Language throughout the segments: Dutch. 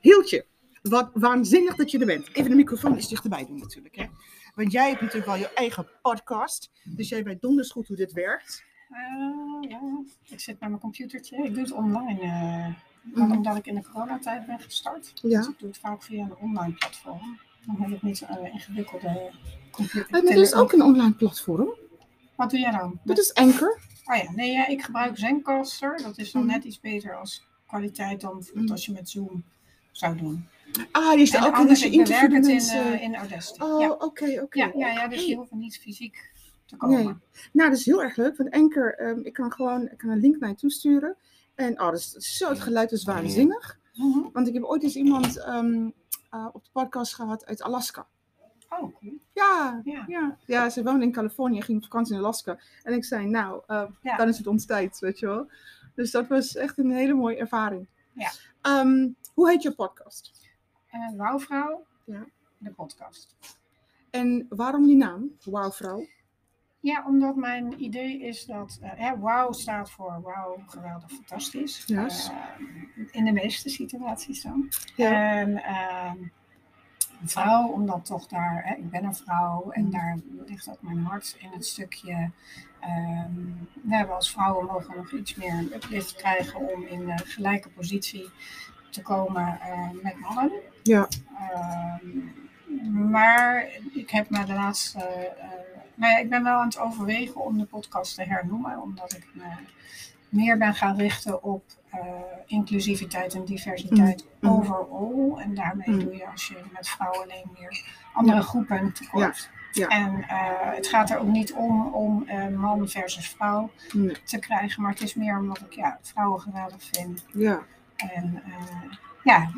Hieltje, wat waanzinnig dat je er bent. Even de microfoon eens dichterbij doen natuurlijk. Hè? Want jij hebt natuurlijk wel je eigen podcast. Dus jij weet donders goed hoe dit werkt. Uh, ja, ik zit bij mijn computertje. Ik doe het online. Uh, Omdat ik in de coronatijd ben gestart. Ja. Dus ik doe het vaak via een online platform. Dan heb ik niet zo'n uh, ingewikkelde computer. En er is ook een online platform. Wat doe jij dan? Dat is Anchor. Oh ja, nee, ja, ik gebruik Zencaster. Dat is dan Mhm. net iets beter als kwaliteit dan bijvoorbeeld als je met Zoom zou doen. Ah, die is er En ook in. je ik interviewde het in, eh, in Audacity. Oh, ja. oké, oké. Ja, ja, ja, dus Hey. die hoeven niet fysiek te komen. Nee. Nou, dat is heel erg leuk. Want Anchor, ehm, ik kan gewoon ik kan een link naar je toesturen. En oh, dat is, zo, het geluid is waanzinnig. Mhm. Want ik heb ooit eens iemand ehm, eh, op de podcast gehad uit Alaska. Oh, cool. Ja, Ja. ja. ja, ze woonde in Californië, ging op vakantie in Alaska. En ik zei, nou, dan is het ons tijd, weet je wel. Dus dat was echt een hele mooie ervaring. Ja. Ehm, hoe heet je podcast? Uh, Wouwvrouw, Ja. de podcast. En waarom die naam, Wauwvrouw? Ja, omdat mijn idee is dat eh hè, wauw staat voor wauw, geweldig, fantastisch. Ja. Eh, in de meeste situaties dan. Ja. En ehm, een vrouw, omdat toch daar, hè, ik ben een vrouw en daar ligt ook mijn hart in het stukje. ehm, we hebben als vrouwen mogen nog iets meer een uplift krijgen om in de gelijke positie te komen eh, met mannen. Ja. Ehm, maar ik heb me de laatste. eh, nou ja, ik ben wel aan het overwegen om de podcast te hernoemen, omdat ik me meer ben gaan richten op inclusiviteit en diversiteit Mm, mm. overal. En daarmee Mm. doe je als je met vrouwen alleen meer andere groepen tekort. Ja, ja. En eh, het gaat er ook niet om om eh, man versus vrouw Nee. te krijgen, maar het is meer omdat ik ja, vrouwen geweldig vind. Ja, En eh, ja,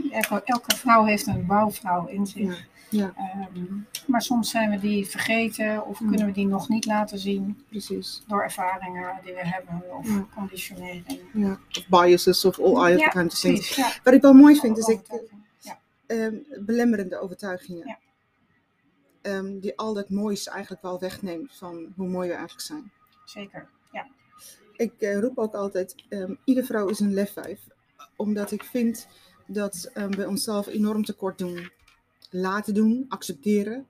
elke, vrouw heeft een bouwvrouw in zich. ja, Ehm, maar soms zijn we die vergeten of Mm. kunnen we die nog niet laten zien precies. door ervaringen die we hebben of Ja. conditionering. Ja. Of biases of all other Ja, kinds of things. precies. Wat ik wel mooi vind, is ik, ehm, belemmerende overtuigingen. Ja. Ehm, die al dat moois eigenlijk wel wegneemt van hoe mooi we eigenlijk zijn. Zeker. Ja. Ik eh, roep ook altijd, iedere vrouw is een lefwijf. Omdat ik vind dat ehm, we onszelf enorm tekort doen. Laten doen, accepteren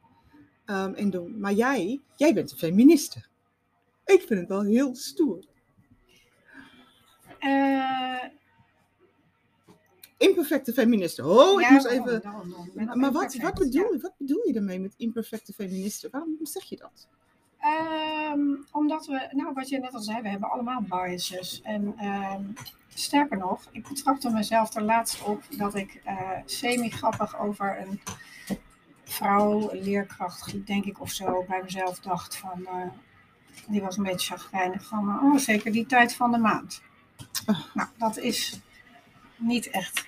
ehm, en doen. Maar jij, jij bent een feministe. Ik vind het wel heel stoer. Eh, Imperfecte feministe. Oh, ik ja, moest even... dan? Dan Maar wat, wat, bedoel, ja. wat bedoel je daarmee met imperfecte feministen? Waarom zeg je dat? Ehm, omdat we, nou wat je net al zei, we hebben allemaal biases. En ehm, sterker nog, ik betrapte mezelf er laatst op dat ik eh, semi-grappig over een vrouw, een leerkracht, denk ik of zo, bij mezelf dacht van, eh, die was een beetje chagrijnig van, oh zeker die tijd van de maand. Oh. Nou, dat is niet echt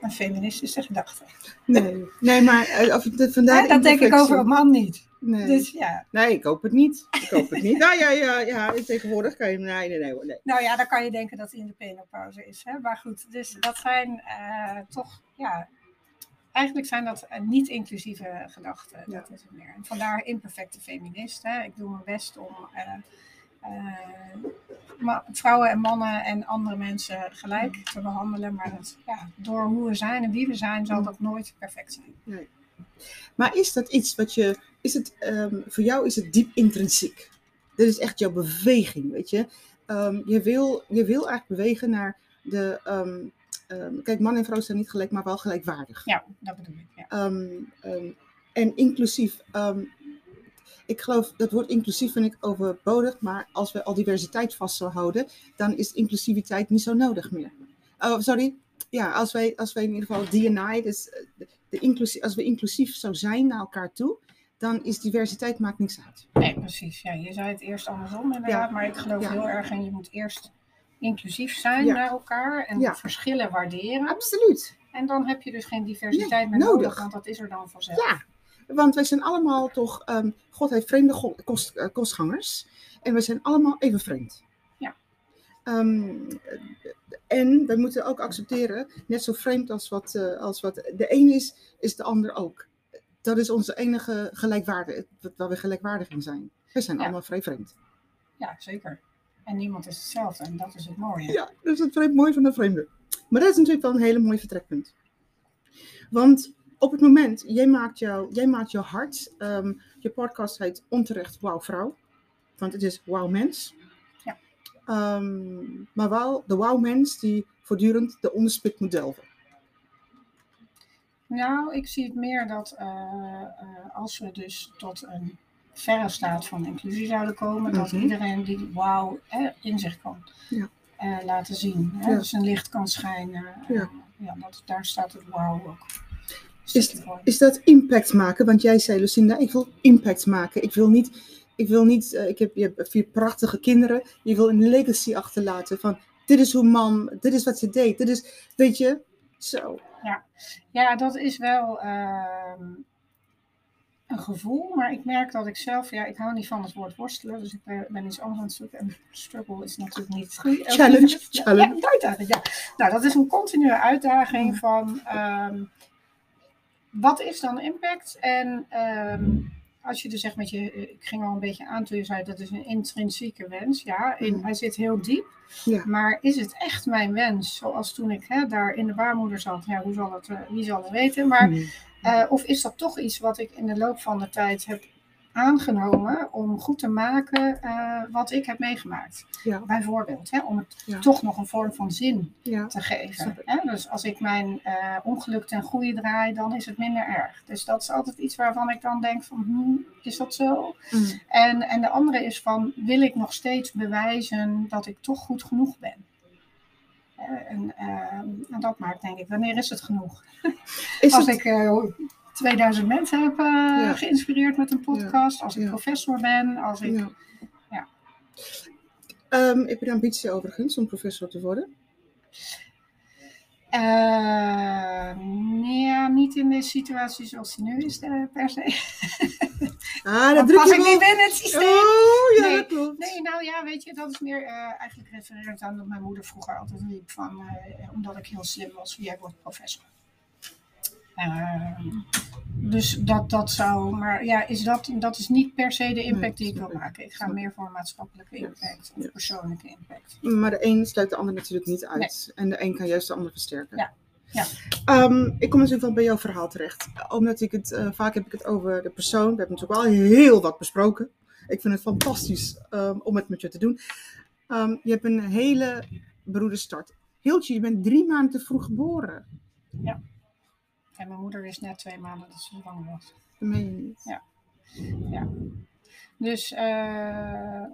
een feministische gedachte. Nee, nee maar eh, of, de, vandaar Hè, dat denk ik over een man niet. Nee. Dus ja, nee, ik hoop het niet. Ik hoop het niet. nou ja, ja, ja, tegenwoordig kan je... Nee, nee, nee. nee. Nou ja, dan kan je denken dat hij in de penopauze is. Hè? Maar goed, dus dat zijn eh, toch, ja, eigenlijk zijn dat eh, niet-inclusieve gedachten. Ja. Dat is het meer. En vandaar imperfecte feminist. Hè? Ik doe mijn best om eh, vrouwen en mannen en andere mensen gelijk te behandelen. Maar dat, ja, door hoe we zijn en wie we zijn, zal dat nooit perfect zijn. Maar is dat iets wat je... Is het, ehm, voor jou is het diep intrinsiek. Dit is echt jouw beweging, weet je. Ehm, je, wil, je wil eigenlijk bewegen naar de... ehm, kijk, man en vrouw zijn niet gelijk, maar wel gelijkwaardig. Ja, dat bedoel ik. Ja. En inclusief. ik geloof dat woord inclusief vind ik overbodig, maar als we al diversiteit vast zouden houden, dan is inclusiviteit niet zo nodig meer. Oh, sorry. Ja, als wij, als wij in ieder geval DNI, dus eh, de, als we inclusief zou zijn naar elkaar toe, dan is diversiteit maakt niks uit. Nee, precies. Ja, je zei het eerst andersom inderdaad, Ja. maar ik geloof Ja. heel erg in je moet eerst inclusief zijn Ja. naar elkaar en verschillen waarderen. Absoluut. En dan heb je dus geen diversiteit Nee, meer nodig, nodig. want dat is er dan vanzelf. Ja, want wij zijn allemaal toch, ehm, God heeft vreemde go- kost, eh, kostgangers. En we zijn allemaal even vreemd. Ehm, en we moeten ook accepteren, net zo vreemd als wat, eh, als wat de een is, is de ander ook. Dat is onze enige gelijkwaarde, waar we gelijkwaardig in zijn. We zijn Ja. allemaal vrij vreemd. Ja, zeker. En niemand is hetzelfde en dat is het mooie. Ja, dat is het vreemd mooi van de vreemde. Maar dat is natuurlijk wel een hele mooi vertrekpunt. Want op het moment, jij maakt, jou, jij maakt jouw hart. ehm, je podcast heet Onterecht Wauw Vrouw. Want het is Wauw Mens. Ehm, maar wel de Wauw Mens die voortdurend de onderspit moet delven. Nou, ik zie het meer dat eh, eh, als we dus tot een verre staat van inclusie zouden komen, dat Mhm. iedereen die wauw eh, in zich kan Ja. eh, laten zien. Hè? Ja. Dus een licht kan schijnen. Ja. ja, dat, daar staat het wauw ook. Is-. Is dat impact maken? Want jij zei, Lucinda, ik wil impact maken. Ik wil niet, ik wil niet, eh, ik heb, je hebt vier prachtige kinderen. Je wil een legacy achterlaten van, dit is hoe mam, dit is wat ze deed. Dit is, weet je, zo. Ja, dat is wel ehm, een gevoel, maar ik merk dat ik zelf, ja, ik hou niet van het woord worstelen, dus ik ben, ben iets anders aan het zoeken. En struggle is natuurlijk niet goed. Challenge, Ja, challenge. Ja, uitdaging, ja. Nou, dat is een continue uitdaging van ehm, wat is dan impact? En ehm, als je dus zegt met je, ik ging al een beetje aan toen je zei dat is een intrinsieke wens. Ja, in, Mm. hij zit heel diep. Ja. Maar is het echt mijn wens? Zoals toen ik hè, daar in de baarmoeder zat. Ja, hoe zal het, eh, wie zal het weten? Maar, Hmm. eh, of is dat toch iets wat ik in de loop van de tijd heb aangenomen om goed te maken eh, wat ik heb meegemaakt? Ja. Bijvoorbeeld, hè, om het Ja. toch nog een vorm van zin Ja. te geven. Hè? Dus als ik mijn eh, ongeluk ten goede draai, dan is het minder erg. Dus dat is altijd iets waarvan ik dan denk van, hmm, is dat zo? Hmm. En, en de andere is van, wil ik nog steeds bewijzen dat ik toch goed genoeg ben? Eh, en, eh, en dat maakt denk ik, wanneer is het genoeg? Is Als het, ik 2000 mensen heb eh, Ja. geïnspireerd met een podcast, als ik professor ben, als ik... ja. Ehm, heb je de ambitie overigens om professor te worden? Eh, ja, niet in de situatie zoals die nu is, eh, per se. Ah, dat druk je ik niet binnen het systeem. Oh, ja, Nee, dat klopt. Nee, nou ja, weet je, dat is meer eigenlijk refererend aan dat mijn moeder vroeger altijd riep van, omdat ik heel slim was, jij wordt professor. Ehm, dus dat, dat zou, maar ja, is dat, dat is niet per se de impact Nee, die ik wil maken. Ik ga meer voor een maatschappelijke Ja, impact of ja. persoonlijke impact. Maar de een sluit de ander natuurlijk niet uit. En de een kan juist de ander versterken. Ja, ja. Ehm, ik kom natuurlijk wel bij jouw verhaal terecht. Omdat ik het, eh, vaak heb ik het over de persoon. We hebben natuurlijk wel heel wat besproken. Ik vind het fantastisch ehm, om het met je te doen. Ehm, je hebt een hele beroerde start. Hiltje, je bent drie maanden te vroeg geboren. En mijn moeder wist net twee maanden dat ze zwanger was. Meen niet. Ja. Dus eh,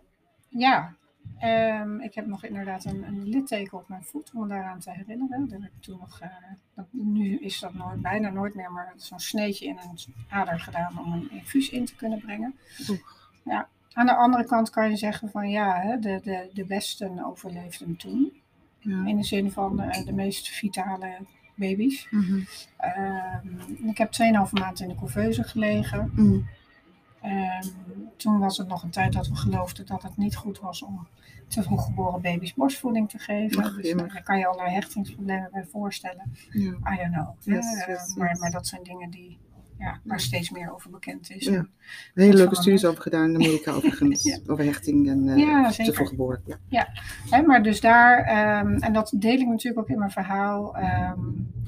ja, Ehm, ik heb nog inderdaad een, een litteken op mijn voet om me daaraan te herinneren. Dat heb ik toen nog, eh, dat, nu is dat nooit, bijna nooit meer, maar zo'n sneetje in een ader gedaan om een infuus in te kunnen brengen. Oeh. Ja. Aan de andere kant kan je zeggen van ja, hè, de, de, de besten overleefden toen. Ja. In de zin van eh, de meest vitale baby's. Mhm. Ehm, ik heb 2,5 maand in de couveuse gelegen. Mhm. Ehm, toen was het nog een tijd dat we geloofden dat het niet goed was om te vroeg geboren baby's borstvoeding te geven. Ach, dus daar kan je allerlei hechtingsproblemen bij voorstellen. Ja. I don't know. Yes, Eh, yes, maar, yes. maar dat zijn dingen die, ja, waar steeds meer over bekend is. Ja. Hele leuke studies over gedaan in Amerika overigens. Ja. Over hechting en Ja, te vroeg geboren. Ja. Hè, maar dus daar, ehm, en dat deel ik natuurlijk ook in mijn verhaal. ehm,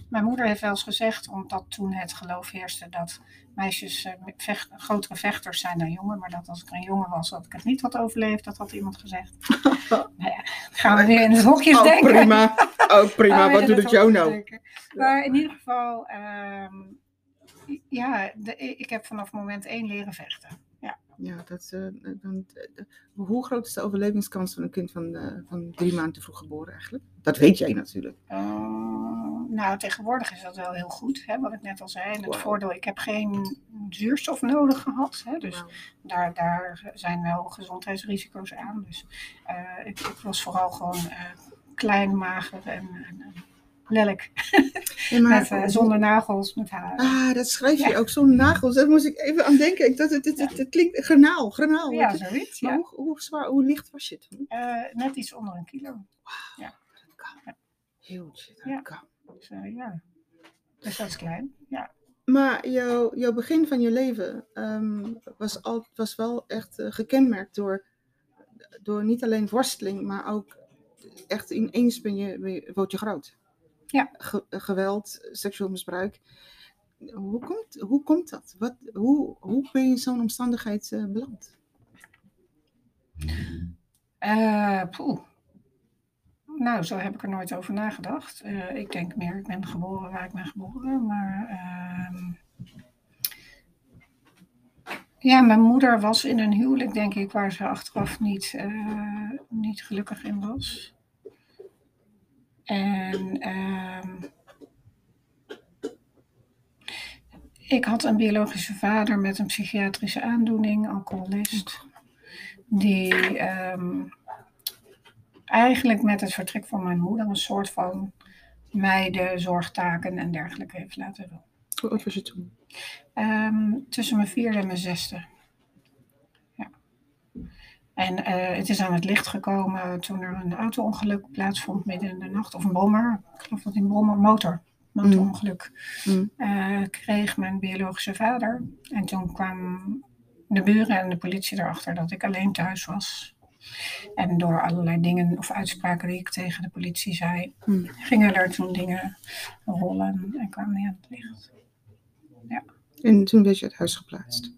mijn moeder heeft wel eens gezegd, omdat toen het geloof heerste dat meisjes eh, vecht- grotere vechters zijn dan jongen. Maar dat als ik een jongen was, dat ik het niet had overleefd. Dat had iemand gezegd. nou ja, gaan we weer in het hokjes Oh, denken. prima. Oh, prima. Wat doet het jou nou? Maar in ieder geval, ehm, ja, de, ik heb vanaf moment één leren vechten. Ja, dat, eh, dan, eh, hoe groot is de overlevingskans van een kind van, eh, van drie maanden te vroeg geboren eigenlijk? Dat weet jij natuurlijk. Nou, tegenwoordig is dat wel heel goed, hè, wat ik net al zei. En het voordeel, ik heb geen zuurstof nodig gehad. Hè, dus daar, daar zijn wel gezondheidsrisico's aan. Dus eh, ik, ik was vooral gewoon eh, klein, mager en, en lelijk. Ja, maar- Met, eh, zonder nagels, met haar. Ah, dat schrijf je ook, zo'n nagels. Daar moest ik even aan denken. Ik dacht, het, het, het, het klinkt granaal, granaal. ja, zoiets. Maar Ja. hoe, hoe zwaar, hoe licht was je toen? Eh, net iets onder een kilo. Heel shit. Ja. Dus eh, ja, dus dat is klein. Ja. Maar jouw, jouw begin van je leven ehm, was, al, was wel echt gekenmerkt door, door niet alleen worsteling, maar ook echt ineens ben je, ben je, word je groot. Ja. ge- geweld, seksueel misbruik. Hoe komt, hoe komt dat? Wat, hoe, hoe ben je in zo'n omstandigheid eh, beland? Eh, poeh. Nou, zo heb ik er nooit over nagedacht. Eh, ik denk meer, ik ben geboren waar ik ben geboren. Maar ehm, ja, mijn moeder was in een huwelijk, denk ik, waar ze achteraf niet, niet gelukkig in was. En ehm, ik had een biologische vader met een psychiatrische aandoening, alcoholist. Die ehm, eigenlijk met het vertrek van mijn moeder een soort van mij de zorgtaken en dergelijke heeft laten doen. Hoe oud was je toen? Ehm, tussen mijn vierde en mijn zesde. Ja. En eh, het is aan het licht gekomen toen er een auto-ongeluk plaatsvond midden in de nacht. Of een brommer. Ik geloof dat een brommer, motor, motorongeluk. Mm. eh, kreeg mijn biologische vader. En toen kwamen de buren en de politie erachter dat ik alleen thuis was. En door allerlei dingen of uitspraken die ik tegen de politie zei, Mm. gingen er toen dingen rollen en kwamen die aan het licht. En toen werd je uit huis geplaatst.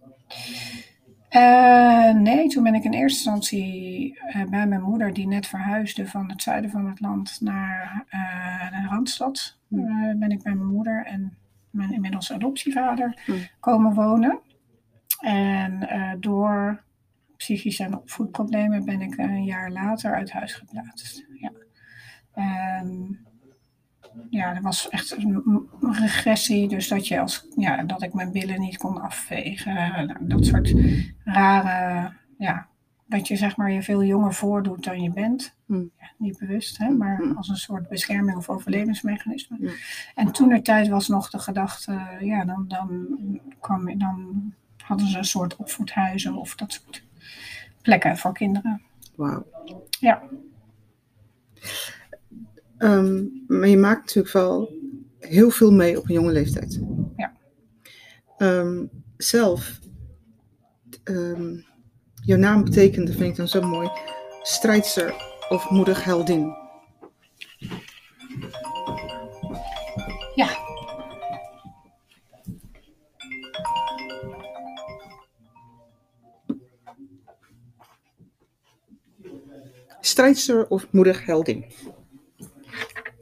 Eh, nee, toen ben ik in eerste instantie eh, bij mijn moeder, die net verhuisde van het zuiden van het land naar eh, de Randstad. Eh, ben ik bij mijn moeder en mijn inmiddels adoptievader Hmm. komen wonen. En door psychische en opvoedproblemen ben ik een jaar later uit huis geplaatst. Ja. En ja, er was echt een regressie. Dus dat, je als, ja, dat ik mijn billen niet kon afvegen. Nou, dat soort rare, ja, dat je zeg maar je veel jonger voordoet dan je bent. Hmm. Ja, niet bewust, hè, maar Hmm. als een soort bescherming of overlevingsmechanisme. En toen de tijd was nog de gedachte, ja, dan, dan, kwam, dan hadden ze een soort opvoedhuizen of dat soort plekken voor kinderen. Wauw. Ja. Ehm, maar je maakt natuurlijk wel heel veel mee op een jonge leeftijd. Ja. Ehm, zelf, ehm, jouw naam betekende, vind ik dan zo mooi, strijdster of moedig heldin. Ja. Strijdster of moedig heldin.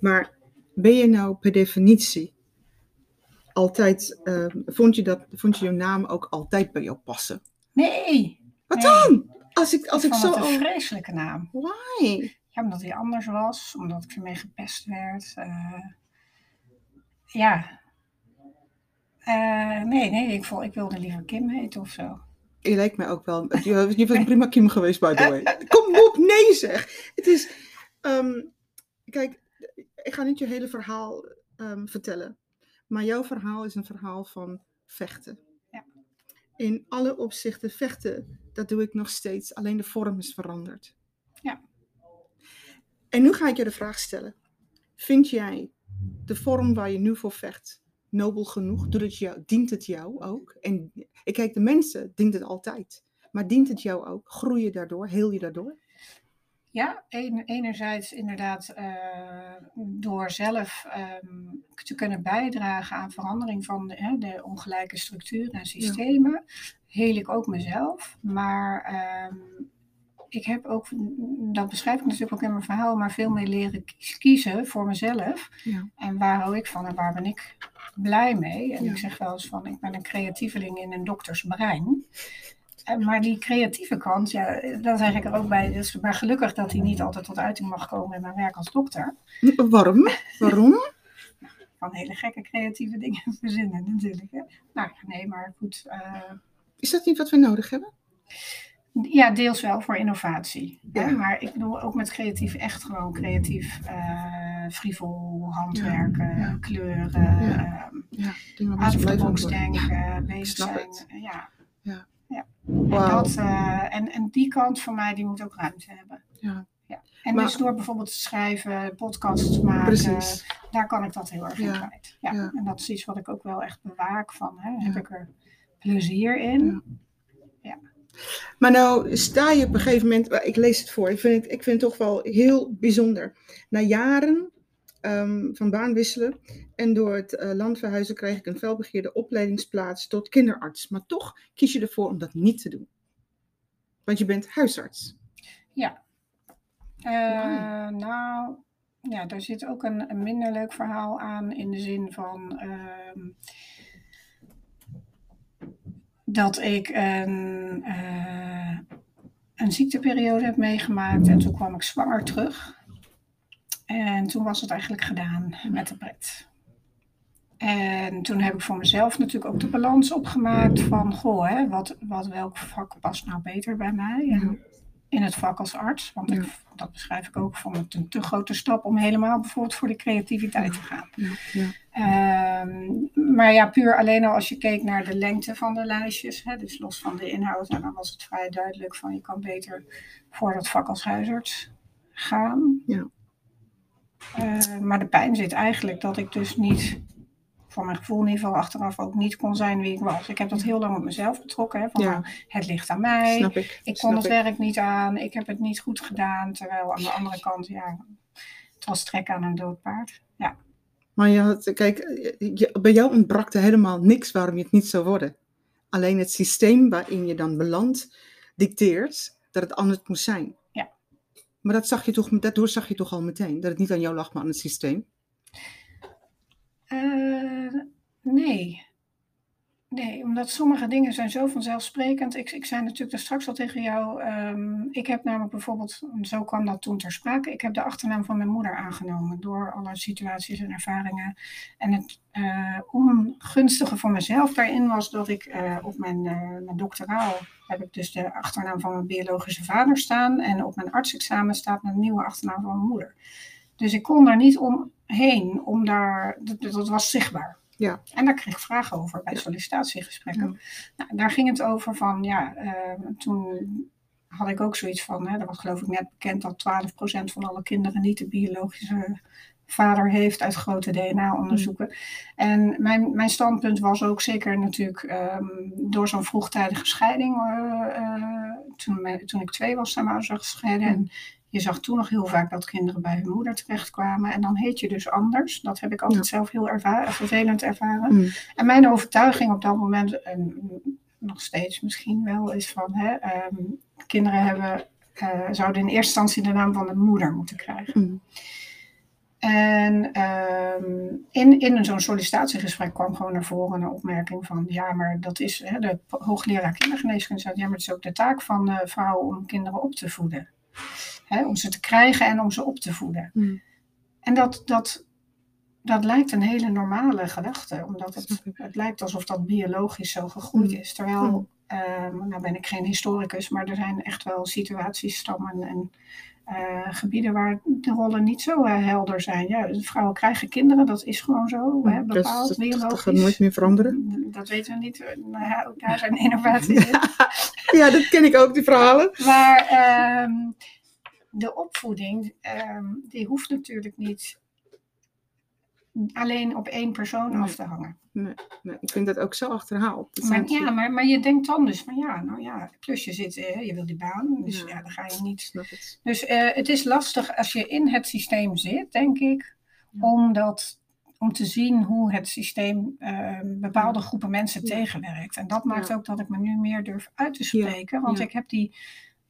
Maar ben je nou per definitie altijd, ehm, vond, je dat, vond je je naam ook altijd bij jou passen? Nee. Wat Nee. dan? Als ik, als ik vond zo... het een vreselijke naam. Why? Ja, omdat hij anders was, omdat ik ermee gepest werd. eh, ja. Eh, nee, nee, ik, vond, ik wilde liever Kim heten of zo. Je lijkt mij ook wel. Je, je bent prima Kim geweest, by the way. Kom op, nee zeg. Het is. ehm, kijk, ik ga niet je hele verhaal ehm, vertellen. Maar jouw verhaal is een verhaal van vechten. Ja. In alle opzichten vechten, dat doe ik nog steeds. Alleen de vorm is veranderd. Ja. En nu ga ik je de vraag stellen. Vind jij de vorm waar je nu voor vecht nobel genoeg? Doet het jou, dient het jou ook? En ik kijk, de mensen dient het altijd. Maar dient het jou ook? Groei je daardoor? Heel je daardoor? Ja, een- enerzijds inderdaad eh, door zelf ehm, te kunnen bijdragen aan verandering van de, hè, de ongelijke structuren en systemen, heel ik ook mezelf. Maar ehm, ik heb ook, dat beschrijf ik natuurlijk ook in mijn verhaal, maar veel meer leren kiezen voor mezelf. Ja. En waar hou ik van en waar ben ik blij mee? En Ja. ik zeg wel eens van, ik ben een creatieveling in een dokters brein. Eh, Maar die creatieve kant, ja, dan zeg ik er ook bij, dus maar gelukkig dat die niet altijd tot uiting mag komen in mijn werk als dokter. Waarom? Waarom? Van hele gekke creatieve dingen verzinnen natuurlijk. Hè. Nou ja, nee, maar goed. eh, Is dat niet wat we nodig hebben? ja, deels wel voor innovatie. hè. Ja. Maar ik bedoel ook met creatief echt gewoon creatief, eh frivol, handwerken, Ja, ja. kleuren, Ja. ehm, Ja, out of the box denken, bezig zijn. Ja. En, dat, eh, en, en die kant van mij, die moet ook ruimte hebben. Ja. Ja. En Maar- dus door bijvoorbeeld te schrijven, podcasts te maken, Precies. daar kan ik dat heel erg in Ja. kwijt. Ja. Ja. En dat is iets wat ik ook wel echt bewaak van. Hè. Heb ik er plezier in? Ja. Maar nou sta je op een gegeven moment, ik lees het voor, ik vind het, ik vind het toch wel heel bijzonder. Na jaren ehm, van baan wisselen. En door het uh, land verhuizen krijg ik een felbegeerde opleidingsplaats tot kinderarts. Maar toch kies je ervoor om dat niet te doen. Want je bent huisarts. Ja. Uh, nou, ja, daar zit ook een, een, minder leuk verhaal aan in de zin van uh, dat ik een, uh, een ziekteperiode heb meegemaakt en toen kwam ik zwanger terug. En toen was het eigenlijk gedaan met de pret. En toen heb ik voor mezelf natuurlijk ook de balans opgemaakt van, goh, hè, wat, wat, welk vak past nou beter bij mij? En in het vak als arts, want ik, dat beschrijf ik ook, vond het een te grote stap om helemaal bijvoorbeeld voor de creativiteit te gaan. Ja, ehm, maar ja, puur alleen al als je keek naar de lengte van de lijstjes, hè, dus los van de inhoud, dan was het vrij duidelijk van je kan beter voor dat vak als huisarts gaan. Ja. Uh, maar de pijn zit eigenlijk dat ik dus niet, voor mijn gevoel in ieder geval achteraf ook niet kon zijn wie ik was. Ik heb dat heel lang op mezelf betrokken. Hè, van, ja. Nou, het ligt aan mij. Snap ik. ik kon het werk niet aan. Ik heb het niet goed gedaan. Terwijl aan de andere kant, ja, het was trek aan een dood paard. Ja. Maar je had, kijk, je, bij jou ontbrak er helemaal niks waarom je het niet zou worden. Alleen het systeem waarin je dan belandt, dicteert dat het anders moet zijn. Maar dat zag je toch, daardoor zag je toch al meteen, dat het niet aan jou lag, maar aan het systeem? Uh, nee. Nee, omdat sommige dingen zijn zo vanzelfsprekend. Ik, ik zei natuurlijk daar straks al tegen jou. Um, ik heb namelijk bijvoorbeeld, zo kwam dat toen ter sprake. Ik heb de achternaam van mijn moeder aangenomen door alle situaties en ervaringen. En het uh, ongunstige voor mezelf daarin was dat ik uh, op mijn, mijn doctoraal heb ik dus de achternaam van mijn biologische vader staan. En op mijn artsexamen staat mijn nieuwe achternaam van mijn moeder. Dus ik kon daar niet omheen, om daar, dat, dat was zichtbaar. Ja. En daar kreeg ik vragen over bij sollicitatiegesprekken. Nou, daar ging het over van, ja, uh, toen had ik ook zoiets van, hè, dat was geloof ik net bekend dat 12% van alle kinderen niet de biologische vader heeft uit grote DNA-onderzoeken. Mm. En mijn, mijn standpunt was ook zeker natuurlijk um, door zo'n vroegtijdige scheiding, uh, uh, toen, toen ik twee was, zijn mijn ouders gescheiden. Mm. En je zag toen nog heel vaak dat kinderen bij hun moeder terechtkwamen. En dan heet je dus anders. Dat heb ik altijd zelf heel ervaren, vervelend ervaren. Mm. En mijn overtuiging op dat moment, en nog steeds misschien wel, is van hè, um, kinderen hebben, uh, zouden in eerste instantie de naam van de moeder moeten krijgen. Mm. En um, in, in zo'n sollicitatiegesprek kwam gewoon naar voren een opmerking van, ja, maar dat is, hè, de hoogleraar kindergeneeskunde zei, ja, maar het is ook de taak van uh, vrouwen om kinderen op te voeden. Hè, om ze te krijgen en om ze op te voeden. Mm. En dat, dat, dat lijkt een hele normale gedachte, omdat het, het lijkt alsof dat biologisch zo gegroeid hmm. is. Terwijl, um, nou ben ik geen historicus, maar er zijn echt wel situaties, stammen en uh, gebieden waar de rollen niet zo uh, helder zijn. Ja, vrouwen krijgen kinderen, dat is gewoon zo, hè, bepaald, dat, biologisch. Dat gaat nooit meer veranderen? Dat weten we niet. Nou daar zijn innovaties in. ja, dat ken ik ook, die verhalen. Maar um, de opvoeding, um, die hoeft natuurlijk niet alleen op één persoon af te hangen. Nee, nee, ik vind dat ook zo achterhaald. Maar, ja, maar, maar je denkt dan dus van ja, nou ja, plus je zit, eh, je wil die baan, dus ja, dan ga je niet. Het. Dus uh, het is lastig als je in het systeem zit, denk ik, om, dat, om te zien hoe het systeem uh, bepaalde groepen mensen tegenwerkt. En dat maakt ook dat ik me nu meer durf uit te spreken, want ik heb die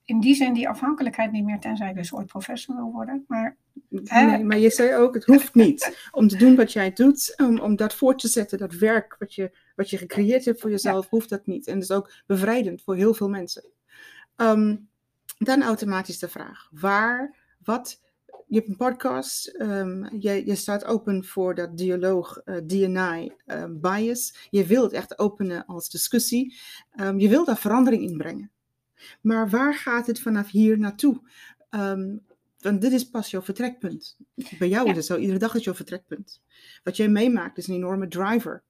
in die zin die afhankelijkheid niet meer, tenzij ik dus ooit professor wil worden. Maar, nee, maar je zei ook, het hoeft niet om te doen wat jij doet, om, om dat voor te zetten, dat werk wat je, wat je gecreëerd hebt voor jezelf, hoeft dat niet. En dat is ook bevrijdend voor heel veel mensen. Um, dan automatisch de vraag, waar, wat, je hebt een podcast, um, je, je staat open voor dat dialoog, uh, DNI uh, bias. Je wilt echt openen als discussie. Um, je wilt daar verandering in brengen. Maar waar gaat het vanaf hier naartoe? Um, want dit is pas jouw vertrekpunt. Bij jou is het zo, iedere dag is jouw vertrekpunt. Wat jij meemaakt is een enorme driver.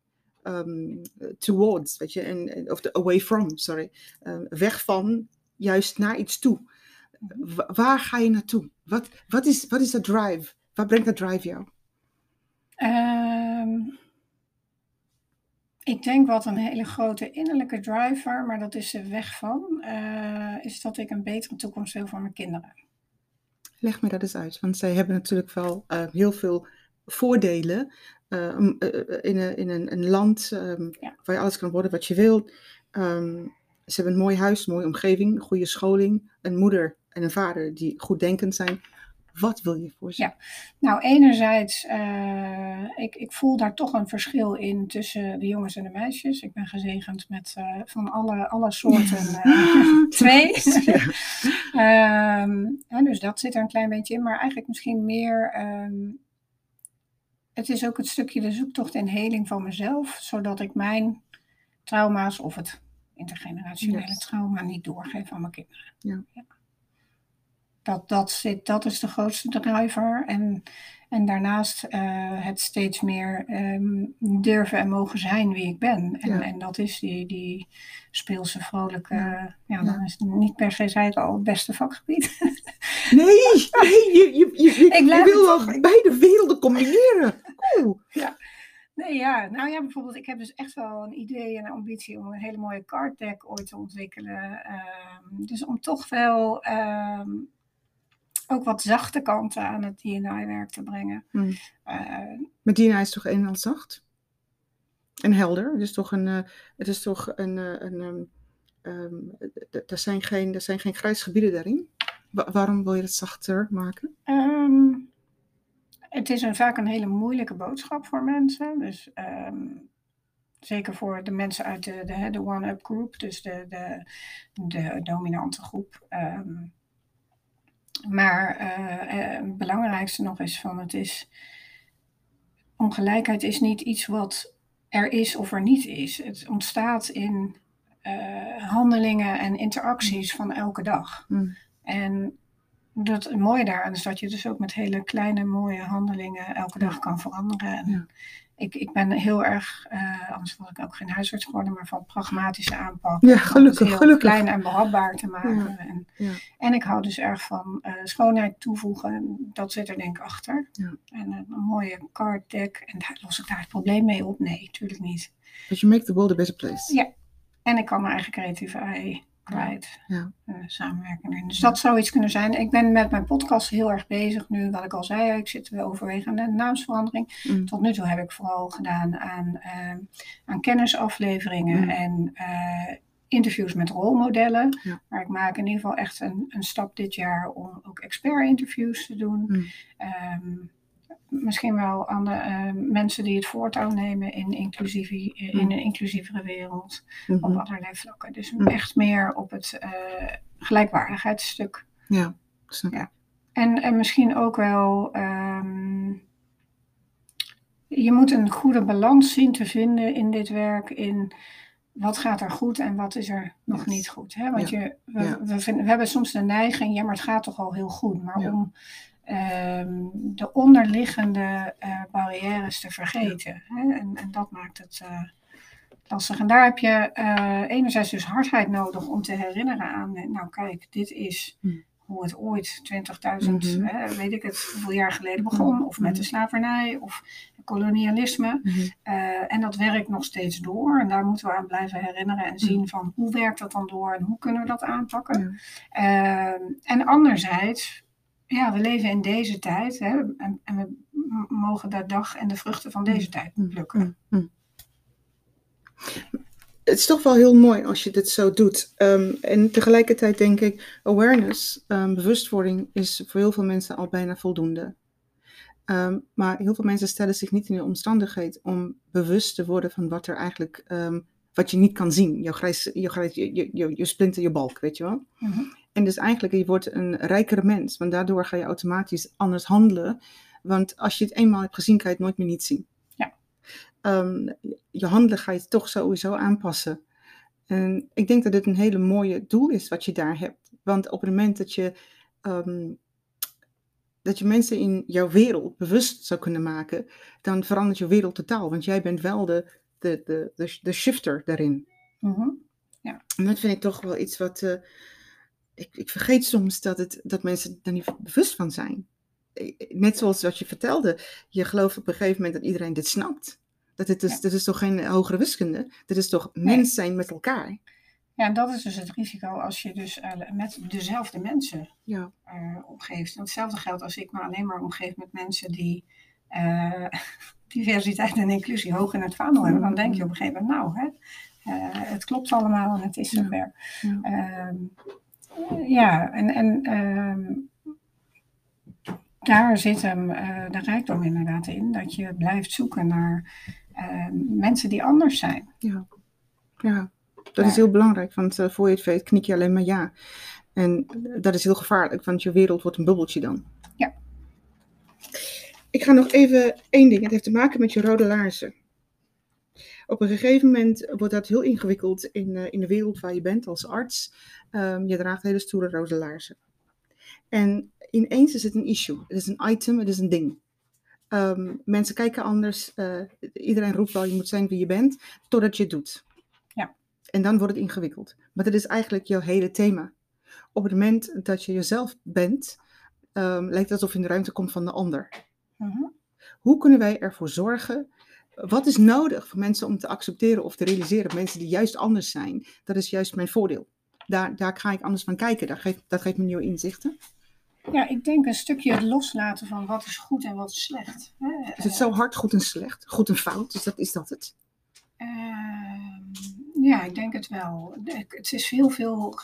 Um, towards, weet je, en, of the away from, sorry. Um, weg van, juist naar iets toe. waar ga je naartoe? Wat, wat, is, wat is dat drive? Waar brengt dat drive jou? Um, ik denk wat een hele grote innerlijke driver, maar dat is er weg van, uh, is dat ik een betere toekomst wil voor mijn kinderen. Leg me dat eens uit, want zij hebben natuurlijk wel uh, heel veel voordelen uh, in, een, in een, een land um, waar je alles kan worden wat je wilt. Um, ze hebben een mooi huis, een mooie omgeving, goede scholing, een moeder en een vader die goed denkend zijn. Wat wil je voor ze? Ja, nou enerzijds, uh, ik, ik voel daar toch een verschil in tussen de jongens en de meisjes. Ik ben gezegend met uh, van alle, alle soorten uh, twee. Um, ja, dus dat zit er een klein beetje in, maar eigenlijk misschien meer... Um, het is ook het stukje de zoektocht en heling van mezelf, zodat ik mijn trauma's of het intergenerationele yes. trauma niet doorgeef aan mijn kinderen. Ja. ja. Dat, dat, zit, dat is de grootste driver. En, en daarnaast uh, het steeds meer um, durven en mogen zijn wie ik ben. En, ja. en dat is die, die speelse, vrolijke. Ja, ja dan is het niet per se, zei ik al, het beste vakgebied. Nee, nee je, je, je, je, ik je wil wel beide werelden combineren. Oeh. Ja. Nee, ja. Nou ja, bijvoorbeeld, ik heb dus echt wel een idee en een ambitie om een hele mooie card deck ooit te ontwikkelen. Um, dus om toch wel um, ook wat zachte kanten aan het DNA-werk te brengen. Hmm. Uh, maar DNA is toch een en al zacht? En helder. Het is toch een. Uh, het is toch een. Uh, een um, um, er, zijn geen, er zijn geen grijze gebieden daarin. Wa waarom wil je het zachter maken? Um, het is een, vaak een hele moeilijke boodschap voor mensen. Dus zeker voor de mensen uit de, de, de one-up group, dus de, de, de dominante groep. Um, maar uh, het belangrijkste nog is van het is, ongelijkheid is niet iets wat er is of er niet is. Het ontstaat in uh, handelingen en interacties van elke dag. Mm. En dat, het mooie daaraan is dat je dus ook met hele kleine mooie handelingen elke dag kan veranderen. En ja. Ik, ik ben heel erg, uh, anders was ik ook geen huisarts geworden, maar van pragmatische aanpak. Ja, gelukkig. heel gelukkig. klein en behapbaar te maken. Ja. En, ja. en ik hou dus erg van uh, schoonheid toevoegen. Dat zit er denk ik achter. En een, een, mooie card deck. En daar los ik daar het probleem mee op? Nee, natuurlijk niet. But you make the world a better place. Ja. En ik kan mijn eigen creatieve ei kwijt. Ja. Uh, samenwerken. Dus dat zou iets kunnen zijn. Ik ben met mijn podcast heel erg bezig nu. Wat ik al zei, ik zit weer overwegen aan de naamsverandering. Mm. Tot nu toe heb ik vooral gedaan aan, uh, aan kennisafleveringen mm. en uh, interviews met rolmodellen. Ja. Maar ik maak in ieder geval echt een, een stap dit jaar om ook expert interviews te doen. Mm. Um, misschien wel aan de uh, mensen die het voortouw nemen in, inclusieve, in een inclusievere wereld mm -hmm. op allerlei vlakken. Dus mm. echt meer op het uh, gelijkwaardigheidsstuk. Ja, snap ja. En, en misschien ook wel, um, je moet een goede balans zien te vinden in dit werk in wat gaat er goed en wat is er nog niet goed. Hè? Want ja. je, we, ja. we, vinden, we, hebben soms de neiging, ja maar het gaat toch al heel goed. Maar om um, de onderliggende uh, barrières te vergeten. Hè? En, en, dat maakt het uh, lastig. En daar heb je uh, enerzijds dus hardheid nodig om te herinneren aan, nou kijk, dit is hm. hoe het ooit 20.000, mm -hmm. weet ik het, hoeveel jaar geleden begon, of met de slavernij, of kolonialisme. Mm -hmm. en dat werkt nog steeds door. En daar moeten we aan blijven herinneren en zien van hoe werkt dat dan door en hoe kunnen we dat aanpakken. Ehm, en anderzijds ja, we leven in deze tijd hè, en, en, we mogen de dag en de vruchten van deze tijd plukken. Mm, mm. Het is toch wel heel mooi als je dit zo doet. Um, en tegelijkertijd denk ik, awareness, um, bewustwording, is voor heel veel mensen al bijna voldoende. Um, maar heel veel mensen stellen zich niet in de omstandigheid om bewust te worden van wat er eigenlijk, wat je niet kan zien. Je, grijs, je, grijs, je, je, je splinter je balk, weet je wel. Mm -hmm. En dus eigenlijk, je wordt een rijkere mens. Want daardoor ga je automatisch anders handelen. Want als je het eenmaal hebt gezien, kan je het nooit meer niet zien. Ja. Um, je handelen ga je toch sowieso aanpassen. En ik denk dat dit een hele mooie doel is wat je daar hebt. Want op het moment dat je, um, dat je mensen in jouw wereld bewust zou kunnen maken, dan verandert je wereld totaal. Want jij bent wel de, de, de, de, de shifter daarin. Mm -hmm. ja. En dat vind ik toch wel iets wat... Uh, ik, ik, vergeet soms dat, het, dat mensen er niet bewust van zijn. Net zoals wat je vertelde, je gelooft op een gegeven moment dat iedereen dit snapt. Dat het is, ja. dit is toch geen hogere wiskunde? Dit is toch nee. mens zijn met elkaar? Ja, en dat is dus het risico als je dus uh, met dezelfde mensen ja. uh, omgeeft. En hetzelfde geldt als ik me alleen maar omgeef met mensen die eh, diversiteit en inclusie hoog in het vaandel hebben, dan denk je op een gegeven moment, nou, hè, eh, het klopt allemaal en het is Ja. zover. Ja. Ja, en, en ehm, daar zit hem eh, de rijkdom inderdaad in, dat je blijft zoeken naar ehm, mensen die anders zijn. Ja, ja dat is heel belangrijk, want eh, voor je het weet knik je alleen maar ja. En dat is heel gevaarlijk, want je wereld wordt een bubbeltje dan. Ja. Ik ga nog even één ding. Het heeft te maken met je rode laarzen. Op een gegeven moment wordt dat heel ingewikkeld in, eh, in de wereld waar je bent als arts. Ehm, je draagt hele stoere rode laarzen. En ineens is het een issue. Het is een item, het is een ding. Ehm, mensen kijken anders. eh, iedereen roept wel, je moet zijn wie je bent, totdat je het doet. Ja. En dan wordt het ingewikkeld. Maar dat is eigenlijk jouw hele thema. Op het moment dat je jezelf bent, ehm, lijkt het alsof je in de ruimte komt van de ander. Mhm. Hoe kunnen wij ervoor zorgen? Wat is nodig voor mensen om te accepteren of te realiseren? Mensen die juist anders zijn, dat is juist mijn voordeel. Daar, daar ga ik anders van kijken. Dat geeft, dat geeft me nieuwe inzichten. Ja, ik denk een stukje het loslaten van wat is goed en wat is slecht. hè. Is het zo hard, goed en slecht? Goed en fout? Is dat, is dat het? Ehm, ja, ik denk het wel. Het is heel veel.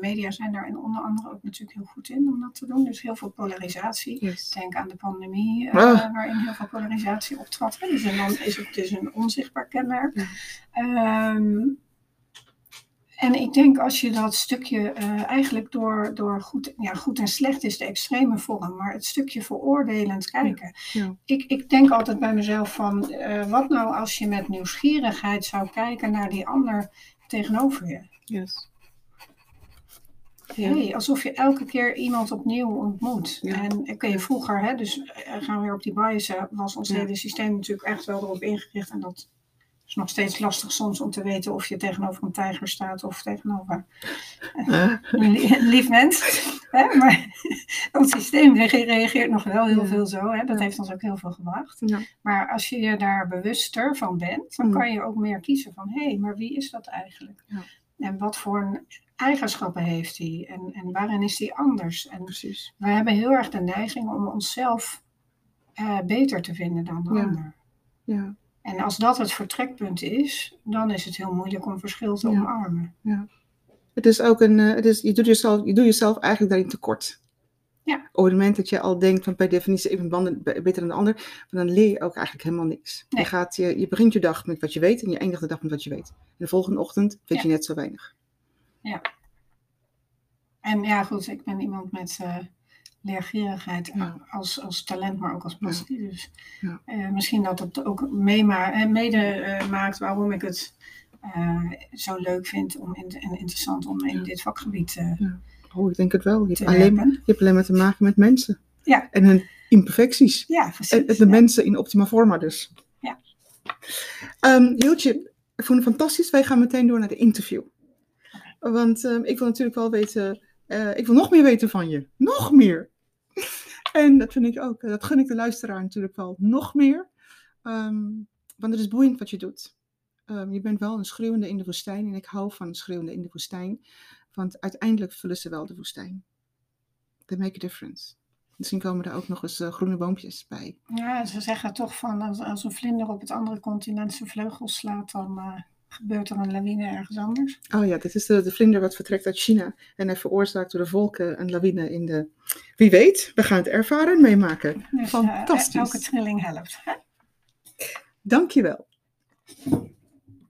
Media zijn daar en onder andere ook natuurlijk heel goed in om dat te doen. Dus heel veel polarisatie. Yes. Denk aan de pandemie, eh, Ah. waarin heel veel polarisatie optrad. Dus en dan is het dus een onzichtbaar kenmerk. Ja. Ehm, en ik denk als je dat stukje eh, eigenlijk door, door goed, ja, goed en slecht is de extreme vorm, maar het stukje veroordelend kijken. Ja. Ik, ik denk altijd bij mezelf van, eh, wat nou als je met nieuwsgierigheid zou kijken naar die ander tegenover je? Yes. Hey, alsof je elke keer iemand opnieuw ontmoet. Ja. En oké, vroeger, hè, dus eh, gaan we weer op die biasen, was ons Ja. hele systeem natuurlijk echt wel erop ingericht. En dat is nog steeds lastig soms om te weten of je tegenover een tijger staat of tegenover een li- een lief mens. Hè? Maar ons systeem reage- reageert nog wel heel Ja. veel zo. Hè? Dat Ja. heeft ons ook heel veel gebracht. Ja. Maar als je je daar bewuster van bent, dan Mm. kan je ook meer kiezen van hé, hey, maar wie is dat eigenlijk? Ja. En wat voor eigenschappen heeft hij? En, en waarin is hij anders? En Precies. we hebben heel erg de neiging om onszelf eh, beter te vinden dan de Ja. ander. Ja. En als dat het vertrekpunt is, dan is het heel moeilijk om verschil te Ja. omarmen. Het is ook een, eh, het is, je, doet jezelf, je doet jezelf eigenlijk daarin tekort. Ja. Op het moment dat je al denkt van per definitie ben banden- be- beter dan de ander, dan leer je ook eigenlijk helemaal niks. Nee. Je, gaat, je, je begint je dag met wat je weet en je eindigt de dag met wat je weet. En de volgende ochtend weet Ja. je net zo weinig. En ja, goed, ik ben iemand met eh, leergierigheid Ja. als, als talent, maar ook als Ja. passie. Dus Ja. eh, misschien dat het ook meema- eh, mede eh, maakt waarom ik het zo leuk vind om in, en interessant om in dit vakgebied Oh, ik denk het wel. Je hebt, alleen, maar- je hebt alleen maar te maken met mensen. Ja. En hun imperfecties. Ja, precies. En de mensen in optima forma dus. Ja. Ehm, Hiltje, ik vond het fantastisch. Wij gaan meteen door naar de interview. Want ehm, ik wil natuurlijk wel weten, ik wil nog meer weten van je. Nog meer. En dat vind ik ook, dat gun ik de luisteraar natuurlijk wel nog meer. Ehm, want het is boeiend wat je doet. Ehm, je bent wel een schreeuwende in de woestijn en ik hou van schreeuwende in de woestijn. Want uiteindelijk vullen ze wel de woestijn. They make a difference. Misschien komen er ook nog eens eh, groene boompjes bij. Ja, ze zeggen toch van als, als een vlinder op het andere continent zijn vleugels slaat, dan eh, gebeurt er een lawine ergens anders. Oh ja, dit is de, de vlinder wat vertrekt uit China. En hij veroorzaakt door de volken een lawine in de... Wie weet, we gaan het ervaren en meemaken. Dus eh, Fantastisch. elke trilling helpt. Dankjewel.